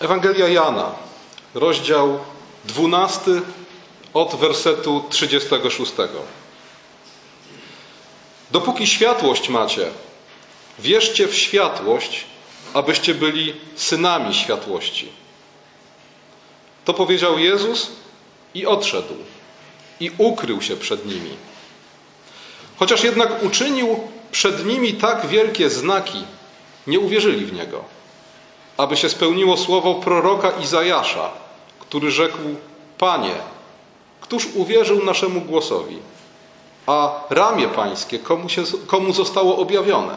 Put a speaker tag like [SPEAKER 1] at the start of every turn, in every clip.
[SPEAKER 1] Ewangelia Jana, rozdział 12 od wersetu 36. Dopóki światłość macie, wierzcie w światłość, abyście byli synami światłości. To powiedział Jezus i odszedł i ukrył się przed nimi. Chociaż jednak uczynił przed nimi tak wielkie znaki, nie uwierzyli w niego, aby się spełniło słowo proroka Izajasza, który rzekł: Panie, któż uwierzył naszemu głosowi? A ramię pańskie komu, się, komu zostało objawione?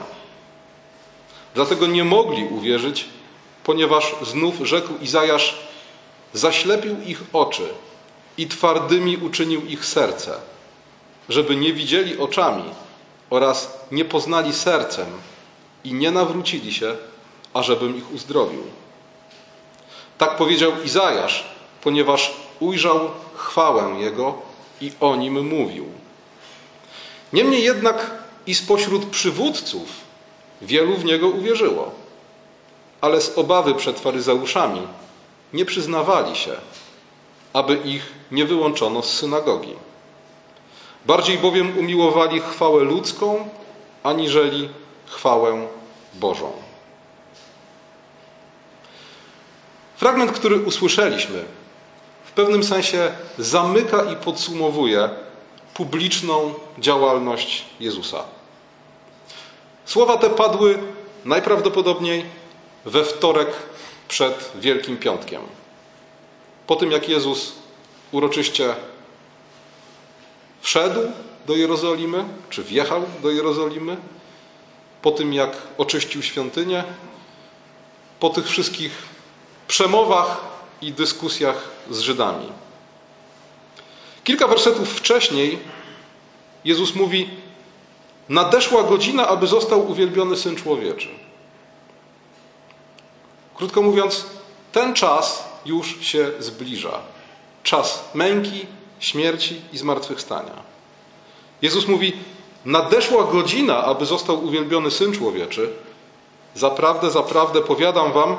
[SPEAKER 1] Dlatego nie mogli uwierzyć, ponieważ znów rzekł Izajasz: Zaślepił ich oczy i twardymi uczynił ich serce, żeby nie widzieli oczami oraz nie poznali sercem i nie nawrócili się, ażebym ich uzdrowił. Tak powiedział Izajasz, ponieważ ujrzał chwałę Jego i o nim mówił. Niemniej jednak i spośród przywódców wielu w Niego uwierzyło, ale z obawy przed faryzeuszami nie przyznawali się, aby ich nie wyłączono z synagogi. Bardziej bowiem umiłowali chwałę ludzką, aniżeli chwałę Bożą. Fragment, który usłyszeliśmy, w pewnym sensie zamyka i podsumowuje publiczną działalność Jezusa. Słowa te padły najprawdopodobniej we wtorek przed Wielkim Piątkiem. Po tym, jak Jezus uroczyście wszedł do Jerozolimy, czy wjechał do Jerozolimy, po tym, jak oczyścił świątynię, po tych wszystkich przemowach i dyskusjach z Żydami. Kilka wersetów wcześniej Jezus mówi: Nadeszła godzina, aby został uwielbiony syn człowieczy. Krótko mówiąc, ten czas już się zbliża. Czas męki, śmierci i zmartwychwstania. Jezus mówi: Nadeszła godzina, aby został uwielbiony syn człowieczy. Zaprawdę, zaprawdę powiadam wam,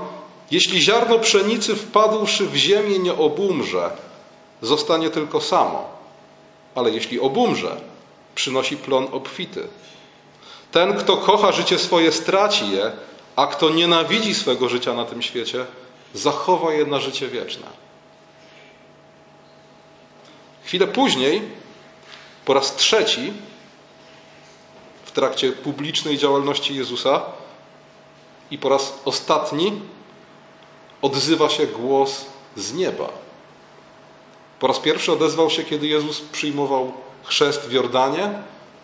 [SPEAKER 1] jeśli ziarno pszenicy wpadłszy w ziemię nie obumrze, zostanie tylko samo, ale jeśli obumrze, przynosi plon obfity. Ten, kto kocha życie swoje, straci je, a kto nienawidzi swego życia na tym świecie, zachowa je na życie wieczne. Chwilę później, po raz trzeci, w trakcie publicznej działalności Jezusa i po raz ostatni odzywa się głos z nieba. Po raz pierwszy odezwał się, kiedy Jezus przyjmował chrzest w Jordanie.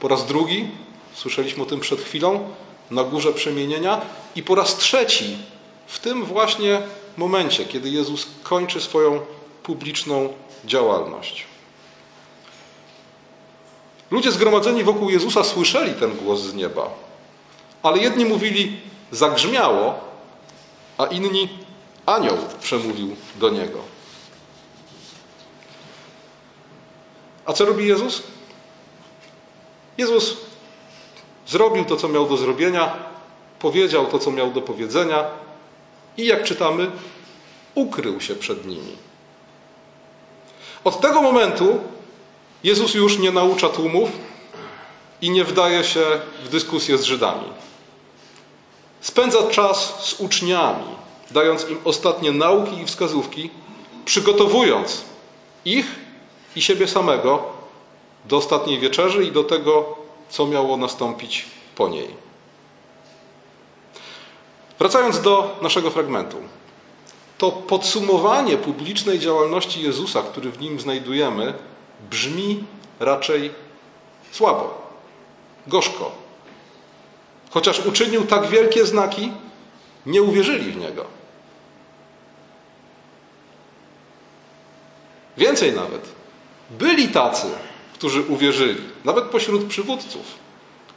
[SPEAKER 1] Po raz drugi, słyszeliśmy o tym przed chwilą, na górze przemienienia. I po raz trzeci, w tym właśnie momencie, kiedy Jezus kończy swoją publiczną działalność. Ludzie zgromadzeni wokół Jezusa słyszeli ten głos z nieba, ale jedni mówili zagrzmiało, a inni anioł przemówił do niego. A co robi Jezus? Jezus zrobił to, co miał do zrobienia, powiedział to, co miał do powiedzenia i jak czytamy, ukrył się przed nimi. Od tego momentu Jezus już nie naucza tłumów i nie wdaje się w dyskusję z Żydami. Spędza czas z uczniami, dając im ostatnie nauki i wskazówki, przygotowując ich i siebie samego do ostatniej wieczerzy i do tego, co miało nastąpić po niej. Wracając do naszego fragmentu. To podsumowanie publicznej działalności Jezusa, który w nim znajdujemy, brzmi raczej słabo, gorzko. Chociaż uczynił tak wielkie znaki, nie uwierzyli w niego. Więcej nawet. Byli tacy, którzy uwierzyli, nawet pośród przywódców,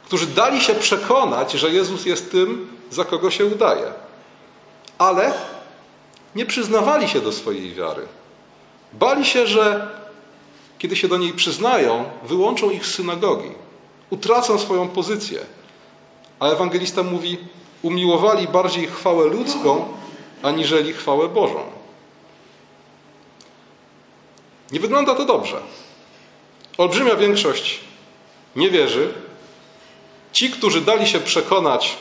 [SPEAKER 1] którzy dali się przekonać, że Jezus jest tym, za kogo się udaje. Ale nie przyznawali się do swojej wiary. Bali się, że kiedy się do niej przyznają, wyłączą ich z synagogi, utracą swoją pozycję. A ewangelista mówi: umiłowali bardziej chwałę ludzką, aniżeli chwałę Bożą. Nie wygląda to dobrze. Olbrzymia większość nie wierzy. Ci, którzy dali się przekonać,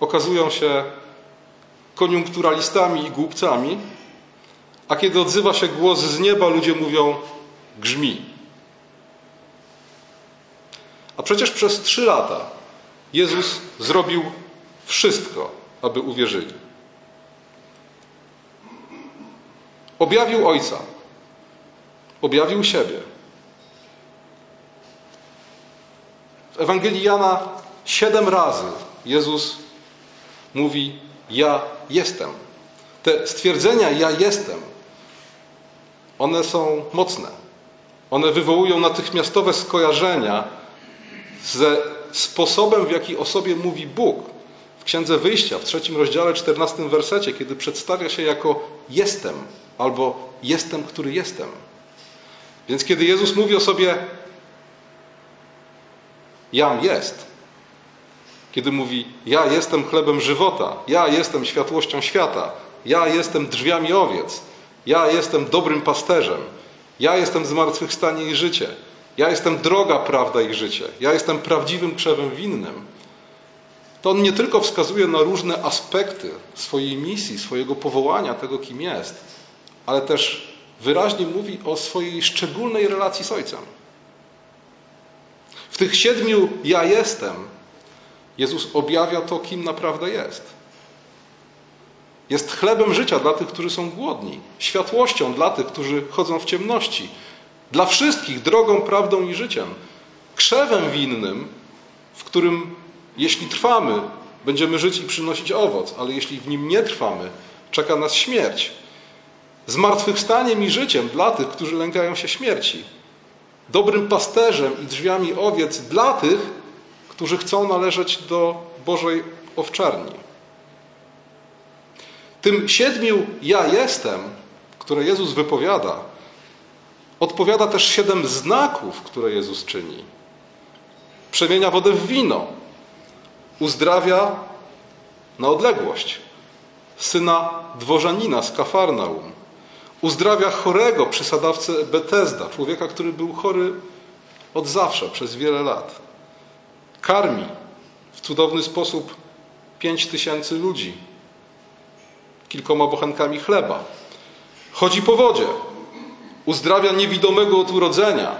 [SPEAKER 1] okazują się koniunkturalistami i głupcami, a kiedy odzywa się głos z nieba, ludzie mówią grzmi. A przecież przez trzy lata Jezus zrobił wszystko, aby uwierzyli. Objawił Ojca, objawił siebie. W Ewangelii Jana siedem razy Jezus mówi: Ja jestem. Te stwierdzenia ja jestem, one są mocne. One wywołują natychmiastowe skojarzenia ze sposobem, w jaki o sobie mówi Bóg. W Księdze Wyjścia, w trzecim rozdziale, czternastym wersecie, kiedy przedstawia się jako jestem, albo jestem, który jestem. Więc kiedy Jezus mówi o sobie jam jest, kiedy mówi ja jestem chlebem żywota, ja jestem światłością świata, ja jestem drzwiami owiec, ja jestem dobrym pasterzem, ja jestem zmartwychwstanie i życie, ja jestem droga, prawda i życie, ja jestem prawdziwym krzewem winnym, to on nie tylko wskazuje na różne aspekty swojej misji, swojego powołania, tego kim jest, ale też wyraźnie mówi o swojej szczególnej relacji z Ojcem. W tych siedmiu ja jestem Jezus objawia to, kim naprawdę jest. Jest chlebem życia dla tych, którzy są głodni, światłością dla tych, którzy chodzą w ciemności, dla wszystkich drogą, prawdą i życiem, krzewem winnym, w którym jeśli trwamy, będziemy żyć i przynosić owoc, ale jeśli w nim nie trwamy, czeka nas śmierć. Zmartwychwstaniem i życiem dla tych, którzy lękają się śmierci. Dobrym pasterzem i drzwiami owiec dla tych, którzy chcą należeć do Bożej owczarni. Tym siedmiu ja jestem, które Jezus wypowiada, odpowiada też siedem znaków, które Jezus czyni. Przemienia wodę w wino, uzdrawia na odległość syna dworzanina z Kafarnaum, uzdrawia chorego przy sadawce Betesda, człowieka, który był chory od zawsze, przez wiele lat. Karmi w cudowny sposób pięć tysięcy ludzi kilkoma bochenkami chleba. Chodzi po wodzie, uzdrawia niewidomego od urodzenia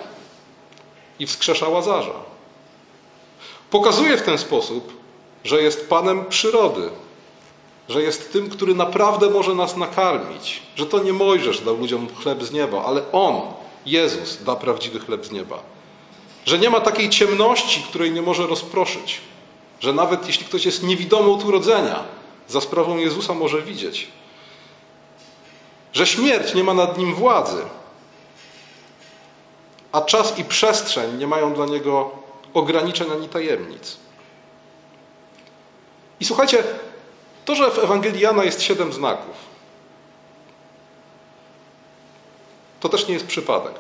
[SPEAKER 1] i wskrzesza łazarza. Pokazuje w ten sposób, że jest Panem przyrody, że jest tym, który naprawdę może nas nakarmić, że to nie Mojżesz dał ludziom chleb z nieba, ale On, Jezus, da prawdziwy chleb z nieba. Że nie ma takiej ciemności, której nie może rozproszyć, że nawet jeśli ktoś jest niewidomy od urodzenia, za sprawą Jezusa może widzieć. Że śmierć nie ma nad nim władzy, a czas i przestrzeń nie mają dla niego ograniczeń ani tajemnic. I słuchajcie, to, że w Ewangelii Jana jest siedem znaków, to też nie jest przypadek.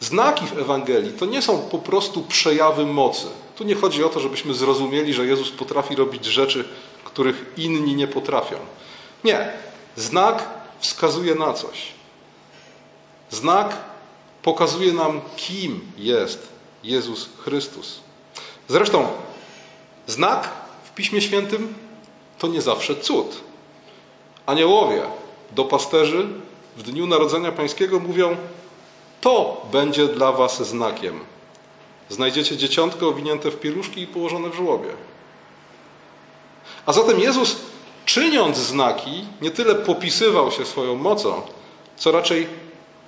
[SPEAKER 1] Znaki w Ewangelii to nie są po prostu przejawy mocy. Tu nie chodzi o to, żebyśmy zrozumieli, że Jezus potrafi robić rzeczy, których inni nie potrafią. Nie. Znak wskazuje na coś. Znak pokazuje nam, kim jest Jezus Chrystus. Zresztą, znak w Piśmie Świętym to nie zawsze cud. Aniołowie do pasterzy w dniu Narodzenia Pańskiego mówią: To będzie dla Was znakiem. Znajdziecie dzieciątko owinięte w pieluszki i położone w żłobie. A zatem Jezus, czyniąc znaki, nie tyle popisywał się swoją mocą, co raczej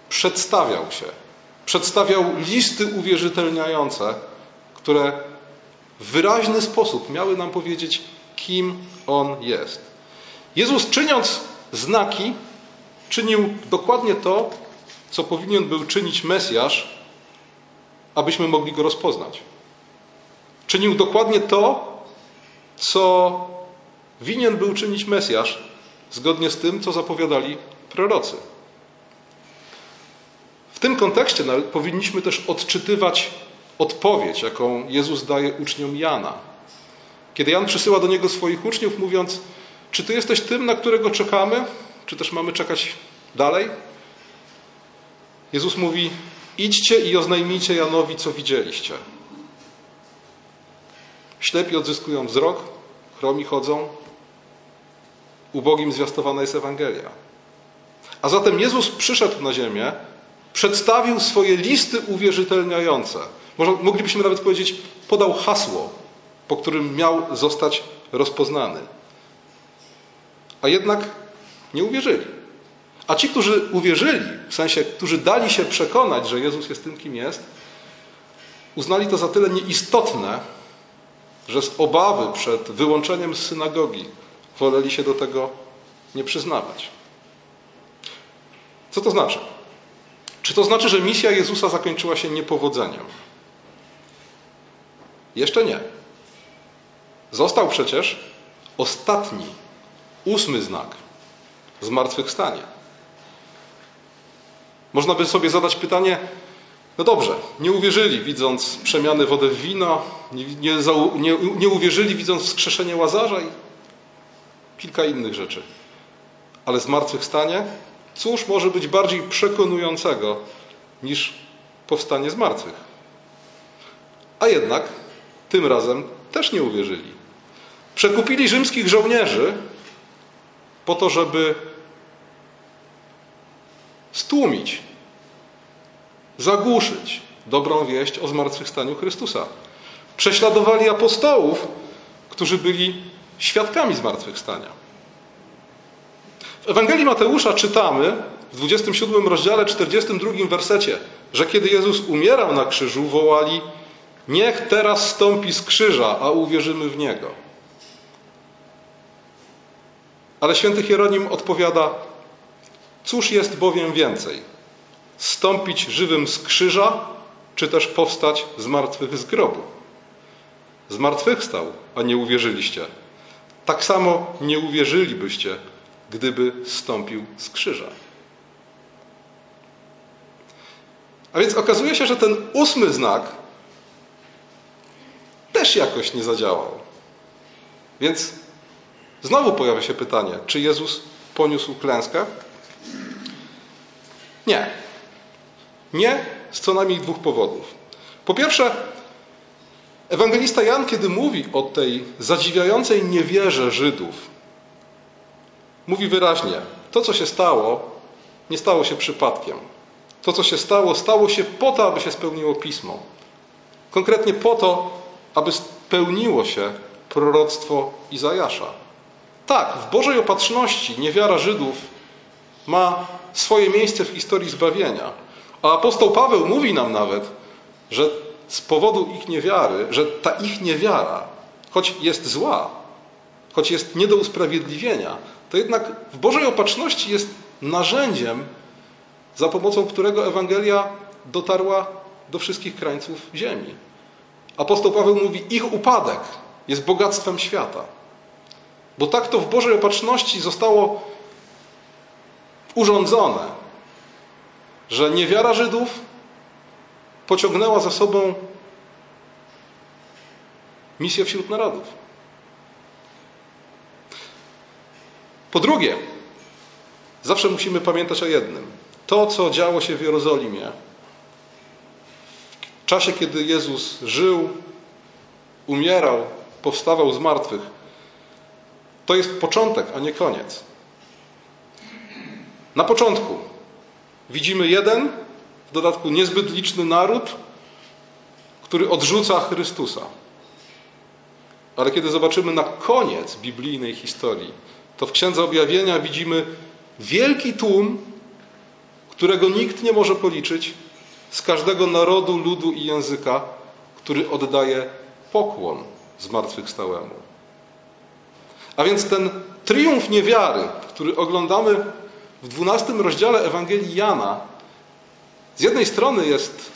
[SPEAKER 1] przedstawiał się. Przedstawiał listy uwierzytelniające, które wyraźny sposób miały nam powiedzieć, kim On jest. Jezus, czyniąc znaki, czynił dokładnie to, co powinien był czynić Mesjasz, abyśmy mogli go rozpoznać. Czynił dokładnie to, co winien był czynić Mesjasz, zgodnie z tym, co zapowiadali prorocy. W tym kontekście powinniśmy też odczytywać odpowiedź, jaką Jezus daje uczniom Jana. Kiedy Jan przysyła do niego swoich uczniów, mówiąc: czy Ty jesteś tym, na którego czekamy, czy też mamy czekać dalej? Jezus mówi: Idźcie i oznajmijcie Janowi, co widzieliście. Ślepi odzyskują wzrok, chromi chodzą, ubogim zwiastowana jest Ewangelia. A zatem Jezus przyszedł na ziemię, przedstawił swoje listy uwierzytelniające. Moglibyśmy nawet powiedzieć, podał hasło, po którym miał zostać rozpoznany. A jednak nie uwierzyli. A ci, którzy uwierzyli, w sensie, którzy dali się przekonać, że Jezus jest tym, kim jest, uznali to za tyle nieistotne, że z obawy przed wyłączeniem z synagogi woleli się do tego nie przyznawać. Co to znaczy? Czy to znaczy, że misja Jezusa zakończyła się niepowodzeniem? Jeszcze nie. Został przecież ostatni, ósmy znak zmartwychwstania. Można by sobie zadać pytanie, no dobrze, nie uwierzyli widząc przemiany wody w wino, nie, nie, nie, nie uwierzyli widząc wskrzeszenie Łazarza i kilka innych rzeczy. Ale zmartwychwstanie? Cóż może być bardziej przekonującego niż powstanie z martwych? A jednak tym razem też nie uwierzyli. Przekupili rzymskich żołnierzy po to, żeby stłumić, zagłuszyć dobrą wieść o zmartwychwstaniu Chrystusa. Prześladowali apostołów, którzy byli świadkami zmartwychwstania. W Ewangelii Mateusza czytamy w 27 rozdziale 42 wersecie, że kiedy Jezus umierał na krzyżu, wołali: Niech teraz stąpi z krzyża, a uwierzymy w niego. Ale święty Hieronim odpowiada: Cóż jest bowiem więcej? Stąpić żywym z krzyża, czy też powstać z martwych z grobu? Zmartwychwstał, a nie uwierzyliście. Tak samo nie uwierzylibyście, gdyby stąpił z krzyża. A więc okazuje się, że ten ósmy znak też jakoś nie zadziałał. Więc znowu pojawia się pytanie, czy Jezus poniósł klęskę? Nie. Nie z co najmniej dwóch powodów. Po pierwsze, ewangelista Jan, kiedy mówi o tej zadziwiającej niewierze Żydów, mówi wyraźnie: To, co się stało, nie stało się przypadkiem. To, co się stało, stało się po to, aby się spełniło pismo. Konkretnie po to, aby spełniło się proroctwo Izajasza. Tak, w Bożej opatrzności niewiara Żydów ma swoje miejsce w historii zbawienia. A apostoł Paweł mówi nam nawet, że z powodu ich niewiary, że ta ich niewiara, choć jest zła, choć jest nie do usprawiedliwienia, to jednak w Bożej opatrzności jest narzędziem, za pomocą którego Ewangelia dotarła do wszystkich krańców ziemi. Apostoł Paweł mówi: Ich upadek jest bogactwem świata. Bo tak to w Bożej opatrzności zostało urządzone, że niewiara Żydów pociągnęła za sobą misję wśród narodów. Po drugie, zawsze musimy pamiętać o jednym. To, co działo się w Jerozolimie, w czasie, kiedy Jezus żył, umierał, powstawał z martwych, to jest początek, a nie koniec. Na początku widzimy jeden, w dodatku niezbyt liczny naród, który odrzuca Chrystusa. Ale kiedy zobaczymy na koniec biblijnej historii, to w Księdze Objawienia widzimy wielki tłum, którego nikt nie może policzyć, z każdego narodu, ludu i języka, który oddaje pokłon zmartwychwstałemu. A więc ten triumf niewiary, który oglądamy w dwunastym rozdziale Ewangelii Jana, z jednej strony jest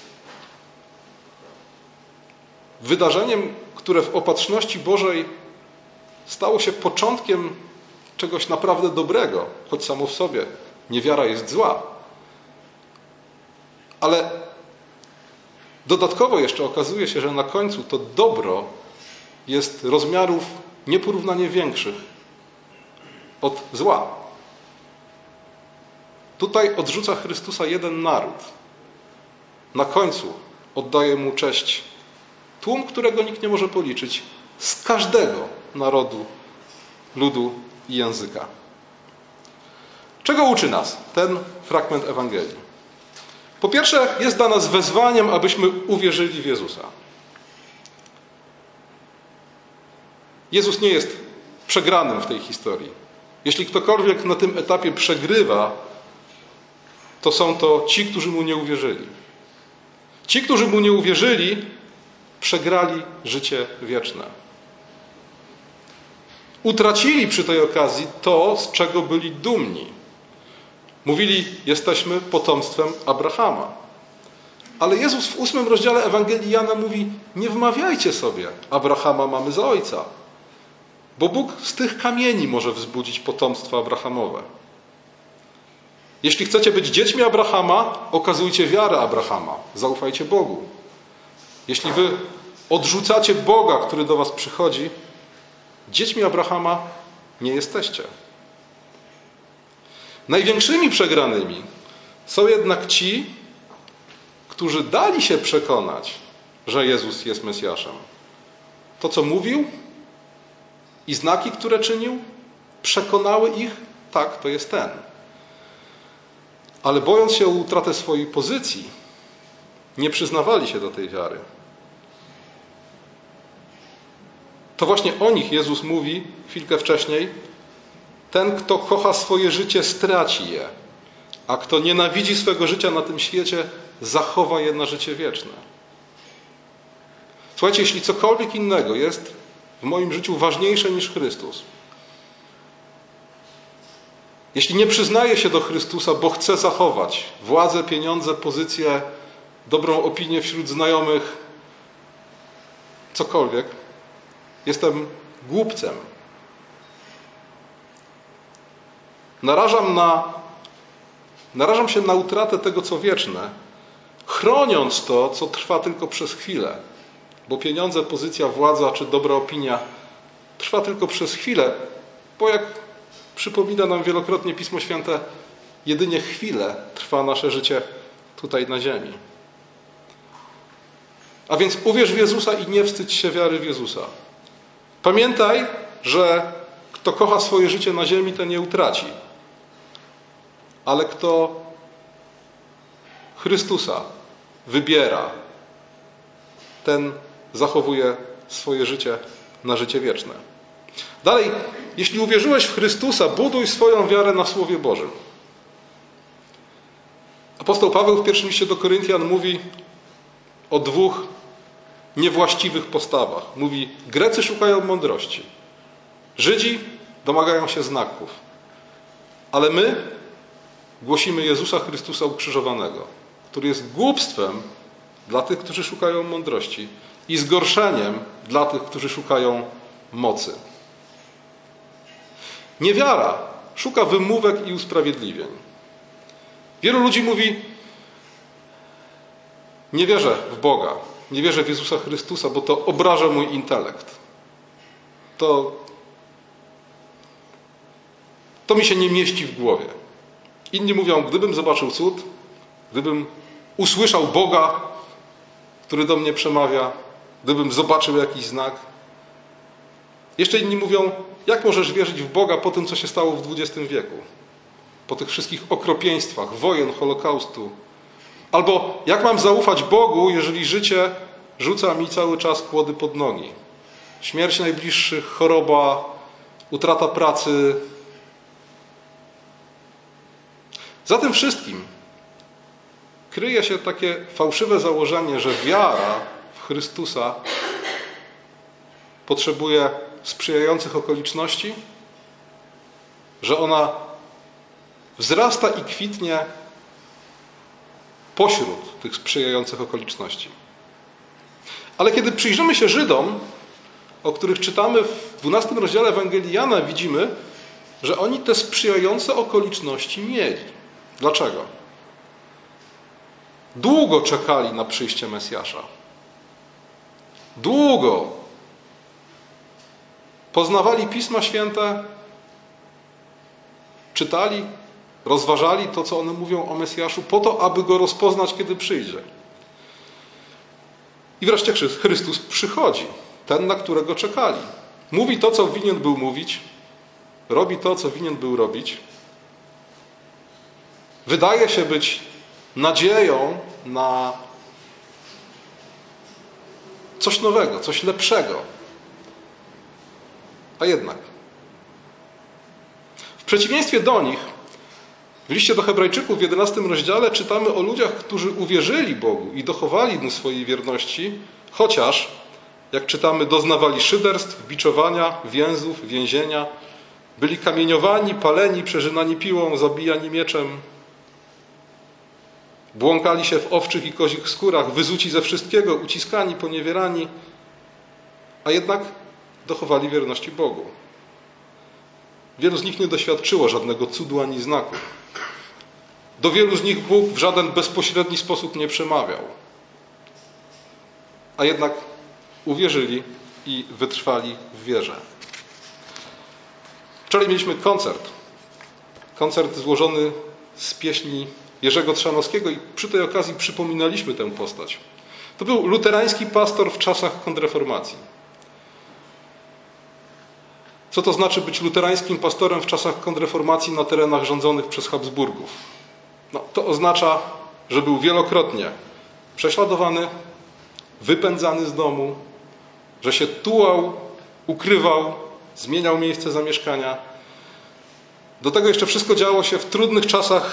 [SPEAKER 1] wydarzeniem, które w opatrzności Bożej stało się początkiem czegoś naprawdę dobrego, choć samo w sobie niewiara jest zła. Ale dodatkowo jeszcze okazuje się, że na końcu to dobro jest rozmiarów nieporównanie większych od zła. Tutaj odrzuca Chrystusa jeden naród. Na końcu oddaje mu cześć tłum, którego nikt nie może policzyć, z każdego narodu, ludu i języka. Czego uczy nas ten fragment Ewangelii? Po pierwsze, jest dla nas wezwaniem, abyśmy uwierzyli w Jezusa. Jezus nie jest przegranym w tej historii. Jeśli ktokolwiek na tym etapie przegrywa, to są to ci, którzy mu nie uwierzyli. Ci, którzy mu nie uwierzyli, przegrali życie wieczne. Utracili przy tej okazji to, z czego byli dumni. Mówili, jesteśmy potomstwem Abrahama. Ale Jezus w ósmym rozdziale Ewangelii Jana mówi, nie wmawiajcie sobie, Abrahama mamy za ojca. Bo Bóg z tych kamieni może wzbudzić potomstwo Abrahamowe. Jeśli chcecie być dziećmi Abrahama, okazujcie wiarę Abrahama. Zaufajcie Bogu. Jeśli wy odrzucacie Boga, który do was przychodzi, dziećmi Abrahama nie jesteście. Największymi przegranymi są jednak ci, którzy dali się przekonać, że Jezus jest Mesjaszem. To, co mówił i znaki, które czynił, przekonały ich, tak, to jest ten. Ale bojąc się o utratę swojej pozycji, nie przyznawali się do tej wiary. To właśnie o nich Jezus mówi chwilkę wcześniej, ten, kto kocha swoje życie, straci je, a kto nienawidzi swego życia na tym świecie, zachowa je na życie wieczne. Słuchajcie, jeśli cokolwiek innego jest w moim życiu ważniejsze niż Chrystus, jeśli nie przyznaję się do Chrystusa, bo chcę zachować władzę, pieniądze, pozycję, dobrą opinię wśród znajomych, cokolwiek, jestem głupcem, narażam, na, narażam się na utratę tego, co wieczne, chroniąc to, co trwa tylko przez chwilę. Bo pieniądze, pozycja, władza czy dobra opinia trwa tylko przez chwilę, bo jak przypomina nam wielokrotnie Pismo Święte, jedynie chwilę trwa nasze życie tutaj na ziemi. A więc uwierz w Jezusa i nie wstydź się wiary w Jezusa. Pamiętaj, że kto kocha swoje życie na ziemi, ten nie utraci ale kto Chrystusa wybiera, ten zachowuje swoje życie na życie wieczne. Dalej, jeśli uwierzyłeś w Chrystusa, buduj swoją wiarę na Słowie Bożym. Apostoł Paweł w pierwszym liście do Koryntian mówi o dwóch niewłaściwych postawach. Mówi, Grecy szukają mądrości, Żydzi domagają się znaków, ale my głosimy Jezusa Chrystusa ukrzyżowanego, który jest głupstwem dla tych, którzy szukają mądrości i zgorszeniem dla tych, którzy szukają mocy. Niewiara szuka wymówek i usprawiedliwień. Wielu ludzi mówi: Nie wierzę w Boga, nie wierzę w Jezusa Chrystusa, bo to obraża mój intelekt. To, to mi się nie mieści w głowie. Inni mówią, gdybym zobaczył cud, gdybym usłyszał Boga, który do mnie przemawia, gdybym zobaczył jakiś znak. Jeszcze inni mówią, jak możesz wierzyć w Boga po tym, co się stało w XX wieku? Po tych wszystkich okropieństwach, wojen, holokaustu. Albo jak mam zaufać Bogu, jeżeli życie rzuca mi cały czas kłody pod nogi? Śmierć najbliższych, choroba, utrata pracy, Za tym wszystkim kryje się takie fałszywe założenie, że wiara w Chrystusa potrzebuje sprzyjających okoliczności, że ona wzrasta i kwitnie pośród tych sprzyjających okoliczności. Ale kiedy przyjrzymy się Żydom, o których czytamy w 12 rozdziale Ewangelii Jana, widzimy, że oni te sprzyjające okoliczności mieli. Dlaczego? Długo czekali na przyjście Mesjasza. Długo. Poznawali Pisma Święte, czytali, rozważali to, co one mówią o Mesjaszu, po to, aby go rozpoznać, kiedy przyjdzie. I wreszcie Chrystus przychodzi, ten, na którego czekali. Mówi to, co winien był mówić, robi to, co winien był robić. Wydaje się być nadzieją na coś nowego, coś lepszego. A jednak, w przeciwieństwie do nich, w liście do Hebrajczyków w 11 rozdziale czytamy o ludziach, którzy uwierzyli Bogu i dochowali mu swojej wierności, chociaż, jak czytamy, doznawali szyderstw, biczowania, więzów, więzienia, byli kamieniowani, paleni, przeżynani piłą, zabijani mieczem, błąkali się w owczych i kozich skórach, wyzuci ze wszystkiego, uciskani, poniewierani, a jednak dochowali wierności Bogu. Wielu z nich nie doświadczyło żadnego cudu ani znaku. Do wielu z nich Bóg w żaden bezpośredni sposób nie przemawiał. A jednak uwierzyli i wytrwali w wierze. Wczoraj mieliśmy koncert. Koncert złożony z pieśni Jerzego Trzanowskiego i przy tej okazji przypominaliśmy tę postać. To był luterański pastor w czasach kontrreformacji. Co to znaczy być luterańskim pastorem w czasach kontrreformacji na terenach rządzonych przez Habsburgów? No, to oznacza, że był wielokrotnie prześladowany, wypędzany z domu, że się tułał, ukrywał, zmieniał miejsce zamieszkania. Do tego jeszcze wszystko działo się w trudnych czasach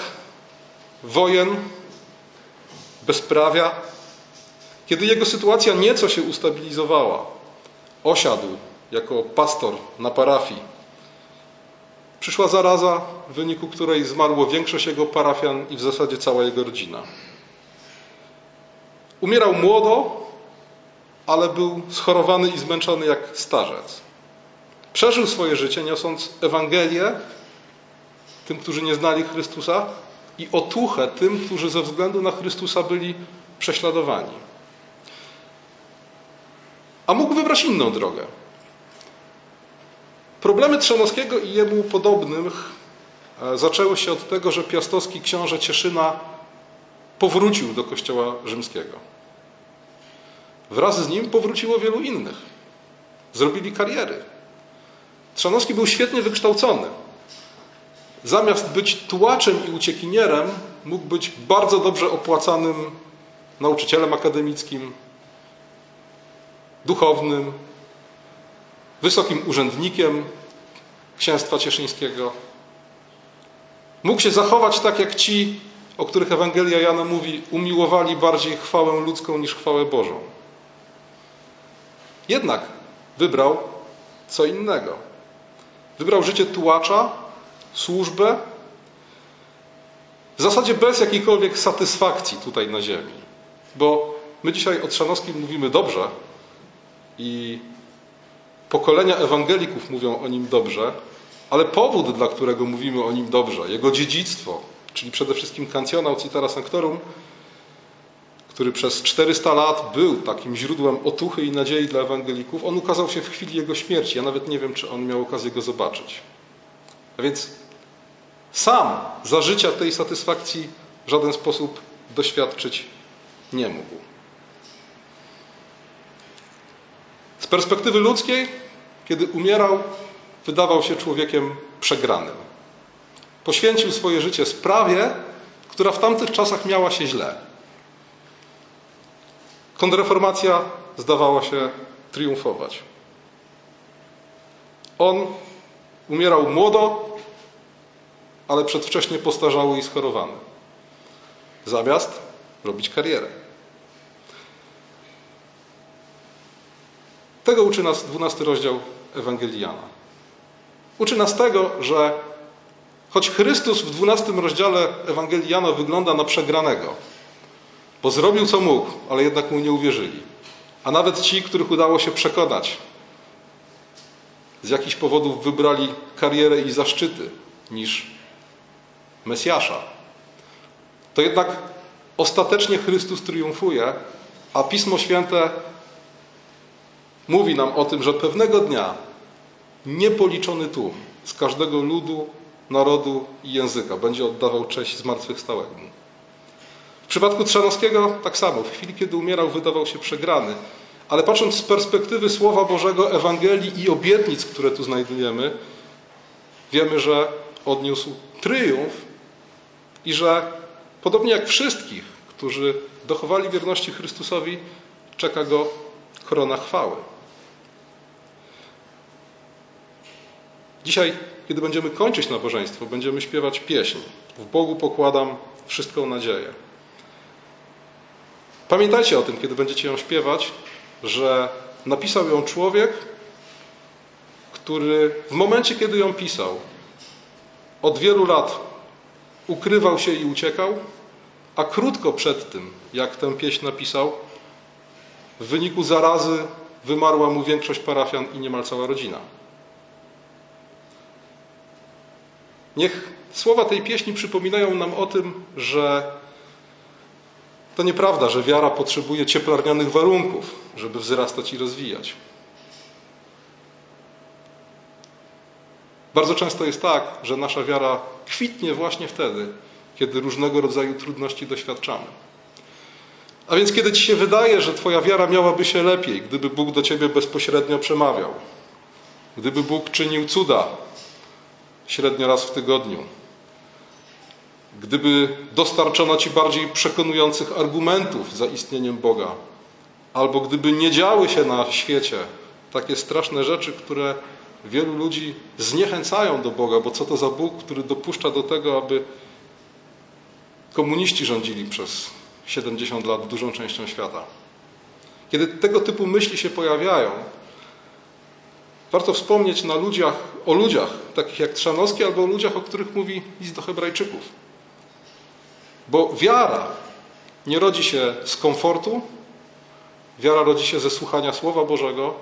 [SPEAKER 1] wojen, bezprawia. Kiedy jego sytuacja nieco się ustabilizowała, osiadł jako pastor na parafii. Przyszła zaraza, w wyniku której zmarło większość jego parafian i w zasadzie cała jego rodzina. Umierał młodo, ale był schorowany i zmęczony jak starzec. Przeżył swoje życie, niosąc Ewangelię tym, którzy nie znali Chrystusa i otuchę tym, którzy ze względu na Chrystusa byli prześladowani. A mógł wybrać inną drogę. Problemy Trzonowskiego i jemu podobnych e, zaczęły się od tego, że piastowski książę Cieszyna powrócił do kościoła rzymskiego. Wraz z nim powróciło wielu innych. Zrobili kariery. Trzanowski był świetnie wykształcony. Zamiast być tułaczem i uciekinierem, mógł być bardzo dobrze opłacanym nauczycielem akademickim, duchownym, wysokim urzędnikiem księstwa cieszyńskiego. Mógł się zachować tak jak ci, o których Ewangelia Jana mówi, umiłowali bardziej chwałę ludzką niż chwałę Bożą. Jednak wybrał co innego. Wybrał życie tułacza, służbę, w zasadzie bez jakiejkolwiek satysfakcji tutaj na ziemi. Bo my dzisiaj o Trzanowskim mówimy dobrze i pokolenia ewangelików mówią o nim dobrze, ale powód, dla którego mówimy o nim dobrze, jego dziedzictwo, czyli przede wszystkim Cancionał Citara Sanctorum, który przez 400 lat był takim źródłem otuchy i nadziei dla ewangelików, on ukazał się w chwili jego śmierci. Ja nawet nie wiem, czy on miał okazję go zobaczyć. A więc sam za życia tej satysfakcji w żaden sposób doświadczyć nie mógł. Z perspektywy ludzkiej, kiedy umierał, wydawał się człowiekiem przegranym. Poświęcił swoje życie sprawie, która w tamtych czasach miała się źle. Kontrreformacja zdawała się triumfować. On umierał młodo, ale przedwcześnie postarzały i schorowany. Zamiast robić karierę. Tego uczy nas 12 rozdział Ewangelii Jana. Uczy nas tego, że choć Chrystus w 12 rozdziale Ewangelii Jana wygląda na przegranego, bo zrobił co mógł, ale jednak mu nie uwierzyli. A nawet ci, których udało się przekonać, z jakichś powodów wybrali karierę i zaszczyty niż Mesjasza. To jednak ostatecznie Chrystus triumfuje, a Pismo Święte mówi nam o tym, że pewnego dnia niepoliczony tłum z każdego ludu, narodu i języka. Będzie oddawał cześć zmartwychwstałemu. W przypadku Trzanowskiego tak samo. W chwili, kiedy umierał, wydawał się przegrany. Ale patrząc z perspektywy Słowa Bożego, Ewangelii i obietnic, które tu znajdujemy, wiemy, że odniósł tryumf i że podobnie jak wszystkich, którzy dochowali wierności Chrystusowi, czeka go korona chwały. Dzisiaj, kiedy będziemy kończyć nabożeństwo, będziemy śpiewać pieśń. W Bogu pokładam wszystką nadzieję. Pamiętajcie o tym, kiedy będziecie ją śpiewać, że napisał ją człowiek, który w momencie, kiedy ją pisał, od wielu lat ukrywał się i uciekał, a krótko przed tym, jak tę pieśń napisał, w wyniku zarazy wymarła mu większość parafian i niemal cała rodzina. Niech słowa tej pieśni przypominają nam o tym, że to nieprawda, że wiara potrzebuje cieplarnianych warunków, żeby wzrastać i rozwijać. Bardzo często jest tak, że nasza wiara kwitnie właśnie wtedy, kiedy różnego rodzaju trudności doświadczamy. A więc kiedy ci się wydaje, że twoja wiara miałaby się lepiej, gdyby Bóg do ciebie bezpośrednio przemawiał, gdyby Bóg czynił cuda średnio raz w tygodniu, gdyby dostarczono ci bardziej przekonujących argumentów za istnieniem Boga, albo gdyby nie działy się na świecie takie straszne rzeczy, które wielu ludzi zniechęcają do Boga, bo co to za Bóg, który dopuszcza do tego, aby komuniści rządzili przez 70 lat dużą częścią świata. Kiedy tego typu myśli się pojawiają, warto wspomnieć na ludziach, o ludziach takich jak Trzanowski albo o ludziach, o których mówi list do Hebrajczyków. Bo wiara nie rodzi się z komfortu, wiara rodzi się ze słuchania Słowa Bożego.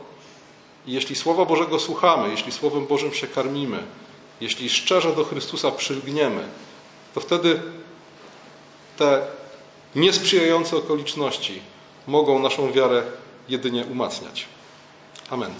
[SPEAKER 1] I jeśli Słowa Bożego słuchamy, jeśli Słowem Bożym się karmimy, jeśli szczerze do Chrystusa przylgniemy, to wtedy te niesprzyjające okoliczności mogą naszą wiarę jedynie umacniać. Amen.